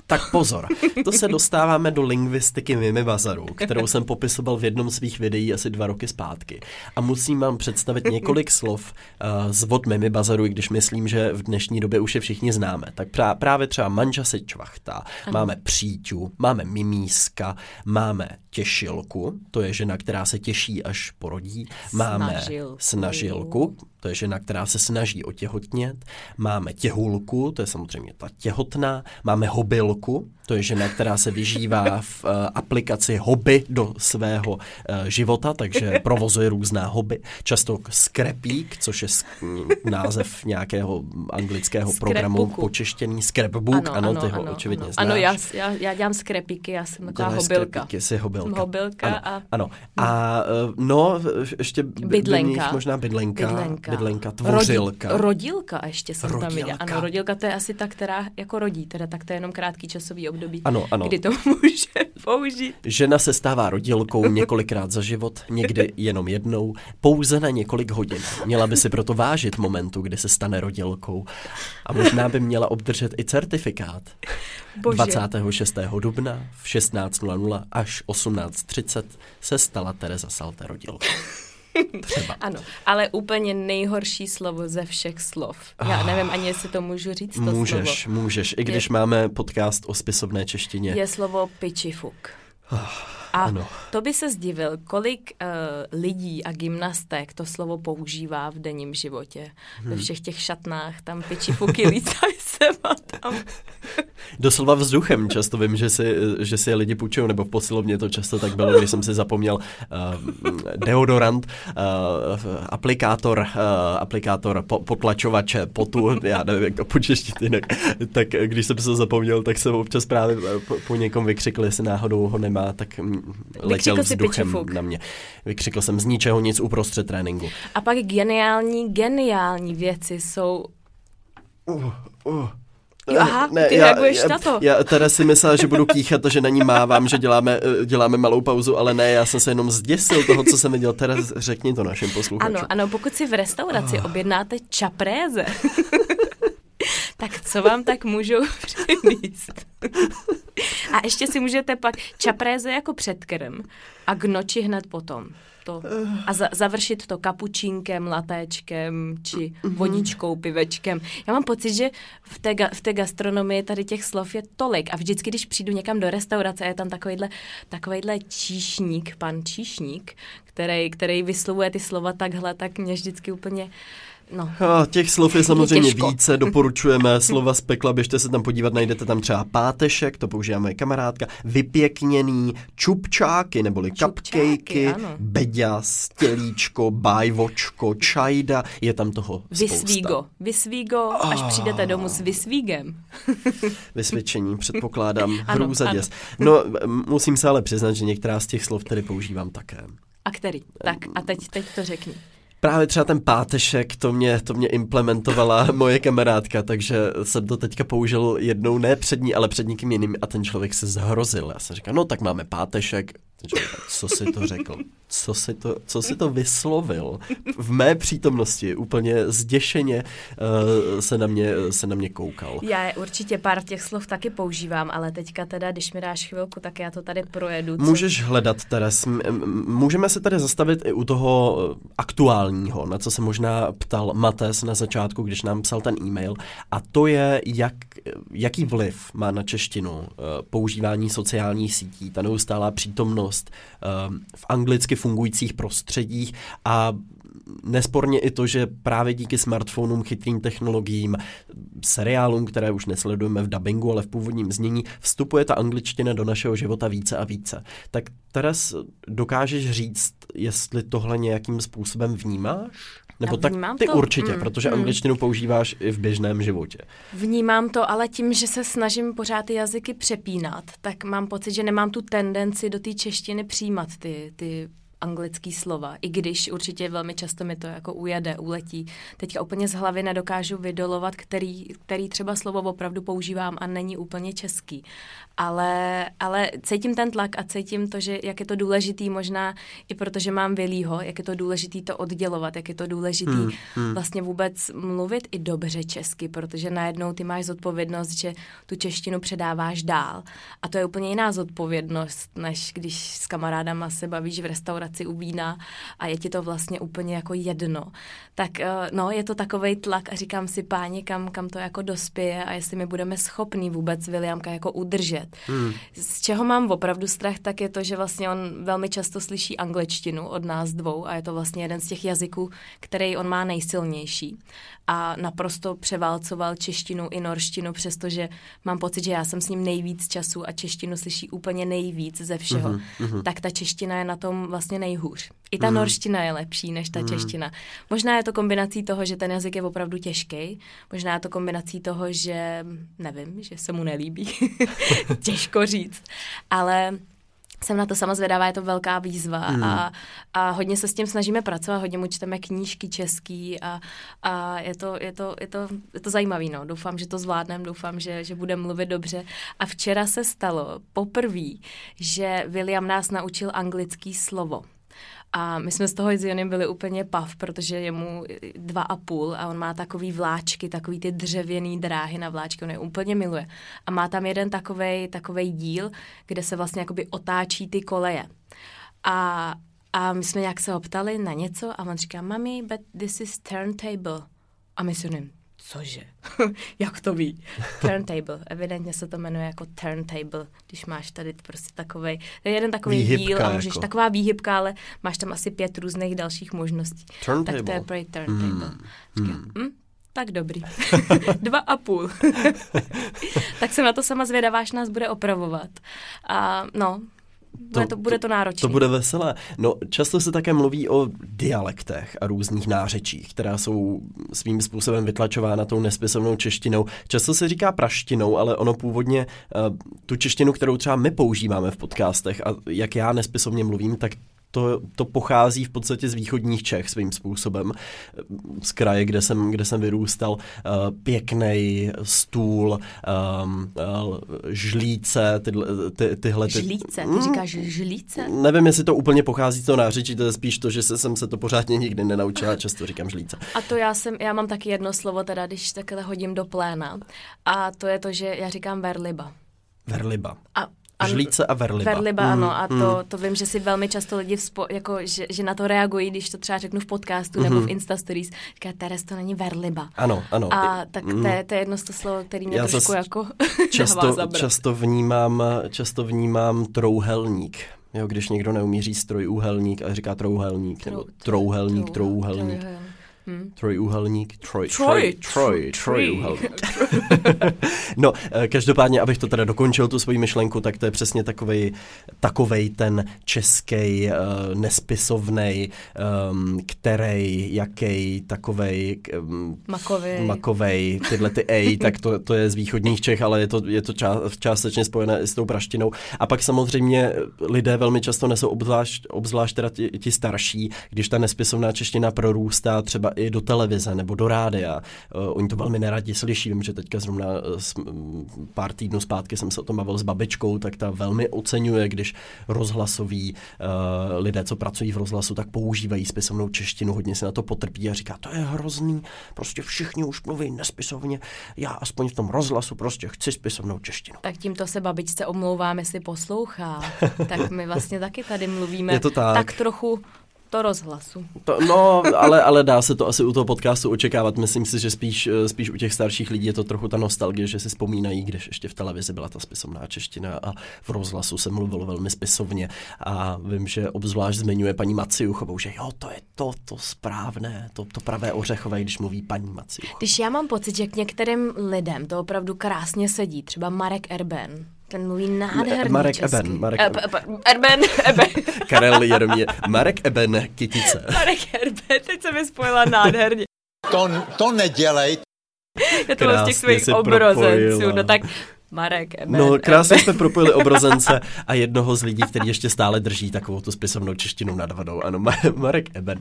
Tak pozor, to se dostáváme do lingvistiky Mimi Bazaru, kterou jsem popisoval v jednom svých videí asi dva roky zpátky. A musím vám představit několik slov uh, z vod Mimi Bazaru, i když myslím, že v dnešní době už je všichni známe. Tak prá- právě třeba manža se čvachta, máme příťu, máme mimíska, máme těšilku, to je žena, která se těší, až porodí. Máme Snažilku. snažilku, to je žena, která se snaží otěhotnět. Máme těhulku, to je samozřejmě ta těhotná. Máme hobilku, to je žena, která se vyžívá v uh, aplikaci hobby do svého uh, života, takže provozuje různá hobby. Často skrepík, což je sk- název nějakého anglického programu Scrapbooku. počeštěný. Scrapbook, ano, ano, ty ho očividně ano. znáš. Ano, já, já, já dělám skrepíky, já jsem taková hobilka. skrepíky, jsi hobilka. Jsem hobilka ano, a- Ano. A eh, no, ještě by- Bydlenka. možná bydlenka. Bydlenka. Bydlenka, tvořilka. Rodi, rodilka ještě jsem tam viděla. Rodilka. Ano, rodilka to je asi ta, která jako rodí, teda tak to je jenom krátký časový období, Ano, ano. kdy to (laughs) může použít. Žena se stává rodilkou několikrát za život, někdy jenom jednou, pouze na několik hodin. Měla by si proto vážit momentu, kdy se stane rodilkou. A možná by měla obdržet i certifikát. Bože. 26. dubna v 16.00 až 18.30 se stala Tereza Salte rodilkou. Třeba. Ano, ale úplně nejhorší slovo ze všech slov. Já nevím ani, jestli to můžu říct, to Můžeš, slovo. můžeš. I když máme podcast o spisovné češtině. Je slovo pičifuk. A ano. to by se zdivil, kolik uh, lidí a gymnastek to slovo používá v denním životě. Hmm. Ve všech těch šatnách, tam pičifuky (laughs) lítají sem a tam. Doslova vzduchem často vím, že si, že si je lidi půjčují, nebo v posilovně to často tak bylo, když jsem si zapomněl uh, deodorant, uh, aplikátor, uh, aplikátor po, potlačovače potu, já nevím, jak to počeštit jinak, tak když jsem se to zapomněl, tak jsem občas právě po, po někom vykřikl, jestli náhodou ho nemá, tak mm, letěl Vykřikl si vzduchem na mě. Vykřikl jsem z ničeho nic uprostřed tréninku. A pak geniální, geniální věci jsou... Uh, uh. Jo, aha, ty reaguješ na to. Já teda si myslela, že budu kýchat a že na ní mávám, že děláme, eh, děláme malou pauzu, ale ne, já jsem se jenom zděsil toho, co jsem viděl. Teda řekni to našim posluchačům. Ano, ano, pokud si v restauraci Ah. objednáte čapréze, tak co vám tak můžou (laughs) přinést? A ještě si můžete pak čapréze jako předkrm a k noči hned potom. To. A za, završit to kapučínkem, latéčkem či Mhm. voničkou, pivečkem. Já mám pocit, že v té, ga- v té gastronomii tady těch slov je tolik a vždycky, když přijdu někam do restaurace je tam takovýhle, takovýhle číšník, pan číšník, který, který vyslovuje ty slova takhle, tak mě vždycky úplně, no, A těch slov je samozřejmě těžko. více, (laughs) doporučujeme slova z pekla, běžte se tam podívat, najdete tam třeba pátešek, to používá moje kamarádka, vypěkněný, čupčáky, neboli Čupčáky, cupcakey, ano. beďas, tělíčko, bajvočko, čajda, je tam toho spousta. Vysvígo. Vysvígo, až Ah. přijdete domů s vysvígem. (laughs) Vysvědčení, předpokládám, Ano, hrůza ano. děs. No, musím se ale přiznat, že některá z těch slov tedy používám také. A který? Tak a teď, teď to řekni. Právě třeba ten pátešek, to mě, to mě implementovala (laughs) moje kamarádka, takže jsem to teďka použil jednou, ne před ní, ale před někým jiným a ten člověk se zhrozil. Já jsem říkal, no tak máme pátešek. Člověk, co si to řekl? Co si to, co si to vyslovil? V mé přítomnosti úplně zděšeně uh, se, na mě, se na mě koukal. Já je určitě pár těch slov taky používám, ale teďka teda, když mi dáš chvilku, tak já to tady projedu. Co... Můžeš hledat, Teres. Můžeme se tady zastavit i u toho eh, aktuálního, na co se možná ptal Mates na začátku, když nám psal ten e-mail. A to je, jak, jaký vliv má na češtinu eh, používání sociálních sítí, ta neustálá přítomnost eh, v anglicky fungujících prostředích a nesporně i to, že právě díky smartphonům, chytrým technologiím seriálům, které už nesledujeme v dubbingu, ale v původním znění, vstupuje ta angličtina do našeho života více a více. Tak Teres, dokážeš říct, jestli tohle nějakým způsobem vnímáš? Nebo tak ty to. určitě, mm, protože mm. angličtinu používáš i v běžném životě. Vnímám to, ale tím, že se snažím pořád ty jazyky přepínat, tak mám pocit, že nemám tu tendenci do té češtiny přijímat ty, ty anglický slova, i když určitě velmi často mi to jako ujede, uletí. Teďka úplně z hlavy nedokážu vydolovat, který, který třeba slovo opravdu používám a není úplně český. Ale, ale cítím ten tlak a cítím to, že jak je to důležitý možná i protože mám Vilího, jak je to důležitý to oddělovat, jak je to důležitý hmm, hmm. vlastně vůbec mluvit i dobře česky, protože najednou ty máš zodpovědnost, že tu češtinu předáváš dál. A to je úplně jiná zodpovědnost, než když s kamarádama se bavíš v restauraci práci u vína a je ti to vlastně úplně jako jedno. Tak eh, no, je to takový tlak a říkám si, páni, kam, kam to jako dospěje a jestli my budeme schopní vůbec Williamka jako udržet. Hmm. Z čeho mám opravdu strach, tak je to, že vlastně on velmi často slyší angličtinu od nás dvou a je to vlastně jeden z těch jazyků, který on má nejsilnější a naprosto převálcoval češtinu i norštinu, přestože mám pocit, že já jsem s ním nejvíc času a češtinu slyší úplně nejvíc ze všeho, uh-huh, tak ta čeština je na tom vlastně nejhůř. I ta uh-huh. norština je lepší než ta uh-huh. čeština. Možná je to kombinací toho, že ten jazyk je opravdu těžký, možná je to kombinací toho, že nevím, že se mu nelíbí, (laughs) těžko říct, ale jsem na to sama zvědavá, je to velká výzva mm. a, a hodně se s tím snažíme pracovat, hodně mu čteme knížky český a, a je, to, je, to, je, to, je to zajímavý, no. Doufám, že to zvládnem, doufám, že, že budeme mluvit dobře. A včera se stalo poprvé, že William nás naučil anglický slovo. A my jsme z toho s Jonem byli úplně pav, protože je mu dva a půl a on má takový vláčky, takový ty dřevěný dráhy na vláčky, on je úplně miluje. A má tam jeden takovej, takovej díl, kde se vlastně jakoby otáčí ty koleje. A, a my jsme nějak se optali na něco a on říká, mami, but this is turntable. A my si cože? (laughs) Jak to ví? (laughs) Turntable. Evidentně se to jmenuje jako turntable, když máš tady prostě takový, to je jeden takový výhybka díl a můžeš, jako. taková výhybka, ale máš tam asi pět různých dalších možností. Turntable. Tak to je pro turntable. Mm. Říkám, mm. Hm? Tak dobrý. (laughs) Dva a půl. tak jsem na to sama zvědavá, až nás bude opravovat. A no, bude to, bude to náročné. To bude veselé. No, často se také mluví o dialektech a různých nářečích, která jsou svým způsobem vytlačována tou nespisovnou češtinou. Často se říká praštinou, ale ono původně uh, tu češtinu, kterou třeba my používáme v podcastech a jak já nespisovně mluvím, tak to, to pochází v podstatě z východních Čech svým způsobem. Z kraje, kde jsem, kde jsem vyrůstal, uh, pěkný stůl, um, uh, žlíce, tyhle, ty, tyhle. Ty... Žlíce? Ty mm, říkáš žlíce? Nevím, jestli to úplně pochází z toho nářečí, to je spíš to, že se, jsem se to pořádně nikdy nenaučila, často říkám žlíce. A to já jsem, já mám taky jedno slovo, teda když takhle hodím do pléna. A to je to, že já říkám verliba. Verliba. A Žlíce a verliba. Verliba, mm, ano. A to, mm. to vím, že si velmi často lidi, vzpo, jako, že, že na to reagují, když to třeba řeknu v podcastu mm-hmm. nebo v Insta Stories. Říká, Teres, to není verliba. Ano, ano. A tak mm. to, je, to je jedno z to slovo, který mě Já trošku jako (laughs) často, často vnímám, často vnímám trouhelník. Jo, když někdo neumí říct trojúhelník a říká trouhelník, Trou, nebo trouhelník, trouhelník. trouhelník. Hmm. Trojúhelník, troj, troj, troj, trojúhelník. (laughs) no, eh, každopádně, abych to teda dokončil, tu svoji myšlenku, tak to je přesně takovej, takovej ten český uh, eh, nespisovnej, um, který, jaký, takovej um, makovej. makovej, tyhle ty ej, (laughs) tak to, to je z východních Čech, ale je to, je to ča, částečně spojené s tou praštinou. A pak samozřejmě lidé velmi často nesou obzvlášť, obzvlášť teda ti, ti starší, když ta nespisovná čeština prorůstá třeba i do televize nebo do rádia. Uh, oni to velmi neradi slyší. Vím, že teďka zrovna uh, pár týdnů zpátky jsem se o tom bavil s babičkou, tak ta velmi oceňuje, když rozhlasoví uh, lidé, co pracují v rozhlasu, tak používají spisovnou češtinu, hodně se na to potrpí a říká, to je hrozný, prostě všichni už mluví nespisovně, já aspoň v tom rozhlasu prostě chci spisovnou češtinu. Tak tímto se babičce omlouvám, jestli poslouchá. (laughs) tak my vlastně taky tady mluvíme je to tak. tak trochu to rozhlasu. To, no, ale, ale dá se to asi u toho podcastu očekávat. Myslím si, že spíš, eh, spíš u těch starších lidí je to trochu ta nostalgie, že si vzpomínají, když ještě v televizi byla ta spisovná čeština a v rozhlasu se mluvilo velmi spisovně. A vím, že obzvlášť zmiňuje paní Maciuchovou, že jo, to je to, to správné, to, to pravé ořechové, když mluví paní Maciuchová. Když já mám pocit, že k některým lidem to opravdu krásně sedí, třeba Marek Erben, ten mluví nádherný Marek česky. Eben, Marek E- Eben. Eben. Erben, Eben. (laughs) Karel Jeromě, Marek Eben Kytice. Marek Erben, teď se mi spojila nádherně. To, to nedělej, Je to z těch svých obrozenců, no tak Marek Eben. No, krásně jsme propojili obrozence a jednoho z lidí, který ještě stále drží takovou tu spisovnou češtinu nad vodou. Ano, Ma- Marek Eben.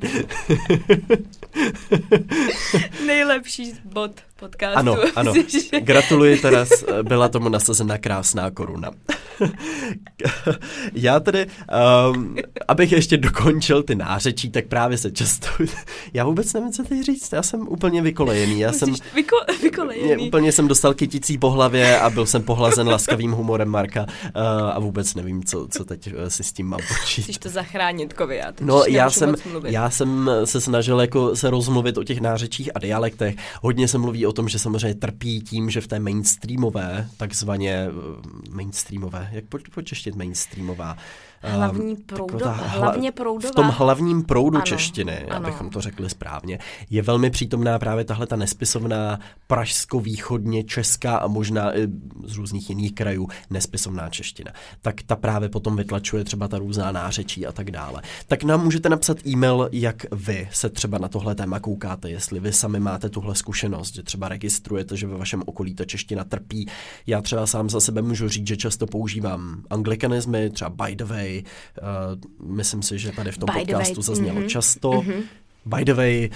Nejlepší bod podcastu. Ano, ano. (laughs) Gratuluji, Teres, byla tomu nasazena krásná koruna. (laughs) Já tedy, um, abych ještě dokončil ty nářečí, tak právě se často... (laughs) Já vůbec nevím, co teď říct, já jsem úplně vykolejený. Já jsem, Vyko, mě, vykolejený. úplně jsem dostal kyticí po hlavě a byl jsem pohlazen laskavým humorem Marka uh, a vůbec nevím, co, co teď eh, si s tím mám počít. Chceš to zachránit, Kovi, já No, já jsem, já jsem se snažil jako se rozmluvit o těch nářečích a dialektech. Hodně se mluví o tom, že samozřejmě trpí tím, že v té mainstreamové, takzvaně eh, mainstreamové, jak po, počeštit mainstreamová? Hlavní Ehm, proudová, taková hlavně proudová. V tom hlavním proudu Ano, češtiny, ano. abychom to řekli správně, je velmi přítomná právě tahle ta nespisovná pražsko-východně česká a možná i z různých jiných krajů nespisovná čeština. Tak ta právě potom vytlačuje třeba ta různá nářečí a tak dále. Tak nám můžete napsat e-mail, jak vy se třeba na tohle téma koukáte, jestli vy sami máte tuhle zkušenost, že třeba registrujete, že ve vašem okolí ta čeština trpí. Já třeba sám za sebe můžu říct, že často používám anglikanizmy, třeba by the way, uh, myslím si, že tady v tom By podcastu zaznělo mhm, často. By the way,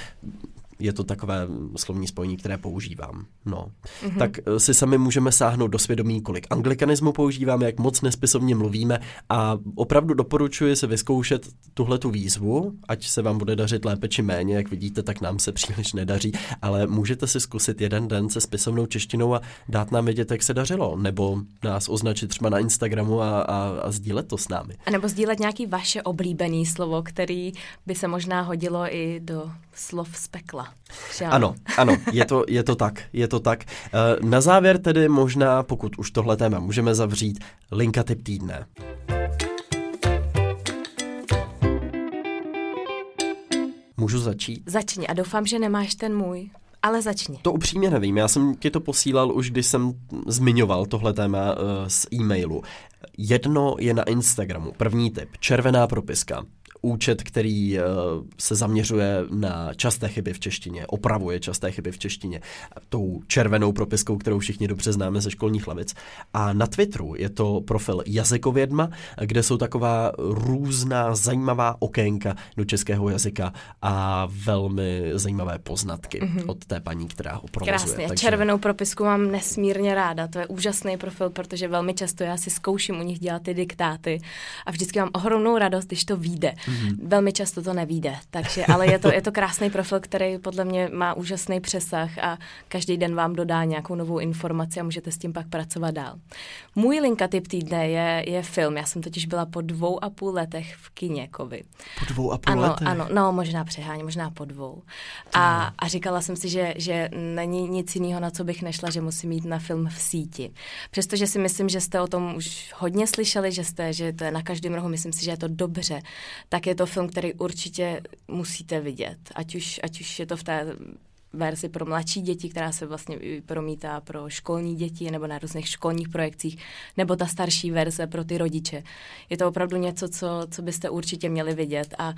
je to takové slovní spojení, které používám. No. Mm-hmm. Tak eh, si sami můžeme sáhnout do svědomí, kolik anglikanismu používáme, jak moc nespisovně mluvíme a opravdu doporučuji se vyzkoušet tuhle tu výzvu, ať se vám bude dařit lépe či méně, jak vidíte, tak nám se příliš nedaří, ale můžete si zkusit jeden den se spisovnou češtinou a dát nám vědět, jak se dařilo, nebo nás označit třeba na Instagramu a, a, a sdílet to s námi. A nebo sdílet nějaký vaše oblíbený slovo, který by se možná hodilo i do slov z pekla. Že Ano, ano, je to, je to tak, je to tak. Eh, Na závěr tedy možná, pokud už tohle téma můžeme zavřít, linka typ týdne. Můžu začít? Začni a doufám, že nemáš ten můj, ale začni. To upřímně nevím, já jsem ti to posílal už, když jsem zmiňoval tohle téma uh, z e-mailu. Jedno je na Instagramu, první tip, červená propiska. Účet, který uh, se zaměřuje na časté chyby v češtině, opravuje časté chyby v češtině, tou červenou propiskou, kterou všichni dobře známe ze školních lavic. A na Twitteru je to profil Jazykovědma, kde jsou taková různá zajímavá okénka do českého jazyka a velmi zajímavé poznatky mm-hmm. od té paní, která ho provozuje. Krásně, takže... červenou propisku mám nesmírně ráda, to je úžasný profil, protože velmi často já si zkouším u nich dělat ty diktáty a vždycky mám ohromnou radost, když to vyjde. Mm-hmm. Velmi často to nevíde, takže, ale je to, je to krásný profil, který podle mě má úžasný přesah a každý den vám dodá nějakou novou informaci a můžete s tím pak pracovat dál. Můj linka typ týdne je, je film, já jsem totiž byla po dvou a půl letech v kině kovy. Po dvou a půl ano, letech? Ano, no možná přeháně, možná po dvou. A, a říkala jsem si, že, že není nic jiného, na co bych nešla, že musím jít na film v síti. Přestože si myslím, že jste o tom už hodně slyšeli, že jste, že to je na každém rohu, myslím si, že je to dobře, tak je to film, který určitě musíte vidět. Ať už, ať už je to v té verzi pro mladší děti, která se vlastně promítá pro školní děti nebo na různých školních projekcích, nebo ta starší verze pro ty rodiče. Je to opravdu něco, co, co byste určitě měli vidět a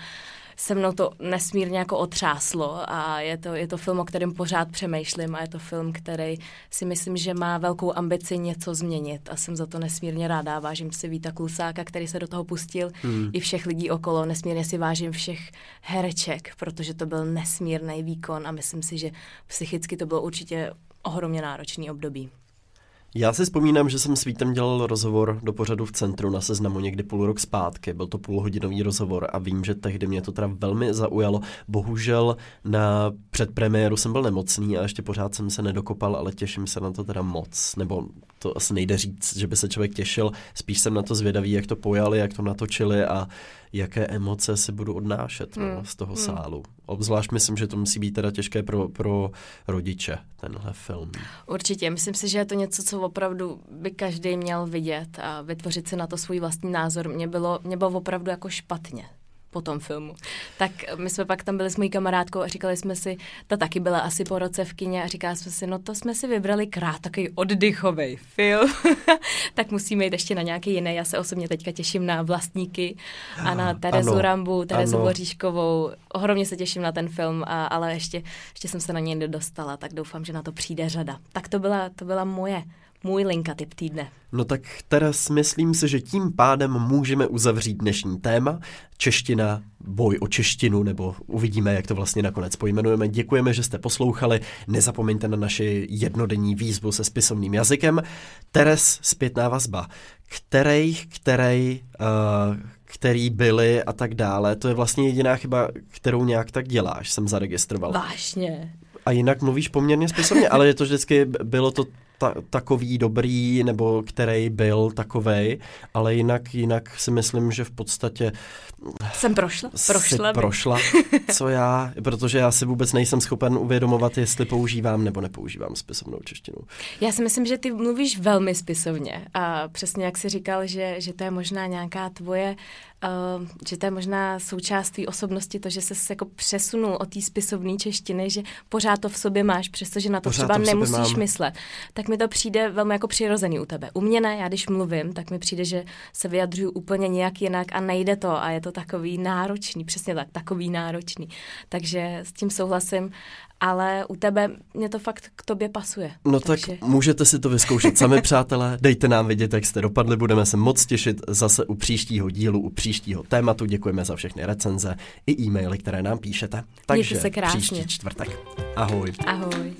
se mnou to nesmírně jako otřáslo a je to, je to film, o kterém pořád přemýšlím a je to film, který si myslím, že má velkou ambici něco změnit a jsem za to nesmírně ráda. Vážím si Víta Klusáka, který se do toho pustil, hmm. i všech lidí okolo. Nesmírně si vážím všech hereček, protože to byl nesmírný výkon a myslím si, že psychicky to bylo určitě ohromně náročný období. Já si vzpomínám, že jsem s Vítem dělal rozhovor do pořadu v centru na seznamu někdy půl rok zpátky. Byl to půlhodinový rozhovor a vím, že tehdy mě to teda velmi zaujalo. Bohužel na předpremiéru jsem byl nemocný a ještě pořád jsem se nedokopal, ale těším se na to teda moc. Nebo to asi nejde říct, že by se člověk těšil. Spíš jsem na to zvědavý, jak to pojali, jak to natočili a jaké emoce si budu odnášet no, Hmm. z toho Hmm. sálu. Obzvlášť myslím, že to musí být teda těžké pro, pro rodiče, tenhle film. Určitě, myslím si, že je to něco, co opravdu by každý měl vidět a vytvořit si na to svůj vlastní názor. Mně bylo, mě bylo opravdu jako špatně po tom filmu. Tak my jsme pak tam byli s mojí kamarádkou a říkali jsme si, ta taky byla asi po roce v kině a říkali jsme si, no to jsme si vybrali krát, takový oddychový film, (laughs) tak musíme jít ještě na nějaký jiný. Já se osobně teďka těším na Vlastníky a na Terezu Ano, Rambu, Terezu ano. Boříškovou. Ohromně se těším na ten film, a, ale ještě, ještě jsem se na něj nedostala, tak doufám, že na to přijde řada. Tak to byla, to byla moje, můj linka typ týdne. No tak teraz myslím si, že tím pádem můžeme uzavřít dnešní téma. Čeština, boj o češtinu, nebo uvidíme, jak to vlastně nakonec pojmenujeme. Děkujeme, že jste poslouchali. Nezapomeňte na naši jednodenní výzvu se spisovným jazykem. Teres, zpětná vazba. Kterých, který, uh, který byli a tak dále. To je vlastně jediná chyba, kterou nějak tak děláš, jsem zaregistroval. Vážně. A jinak mluvíš poměrně spisovně, ale je to vždycky, bylo to ta, takový dobrý, nebo který byl takovej, ale jinak, jinak si myslím, že v podstatě Jsem prošla? Prošla prošla, co já, protože já si vůbec nejsem schopen uvědomovat, jestli používám nebo nepoužívám spisovnou češtinu. Já si myslím, že ty mluvíš velmi spisovně a přesně jak jsi říkal, že, že to je možná nějaká tvoje, uh, že to je možná součást tvý osobnosti, to, že se jako přesunul od té spisovné češtiny, že pořád to v sobě máš, přestože na to Pořád třeba to nemusíš mám. myslet. Tak mi to přijde velmi jako přirozený u tebe. U mě ne, já když mluvím, tak mi přijde, že se vyjadřuju úplně nějak jinak a nejde to a je to takový náročný, přesně tak, takový náročný. Takže s tím souhlasím, ale u tebe mě to fakt k tobě pasuje. No Takže... tak můžete si to vyzkoušet sami, (laughs) přátelé. Dejte nám vědět, jak jste dopadli. Budeme se moc těšit zase u příštího dílu, u příštího tématu. Děkujeme za všechny recenze i e-maily, které nám píšete. Takže se krásně. příští čtvrtek. Ahoj. Ahoj.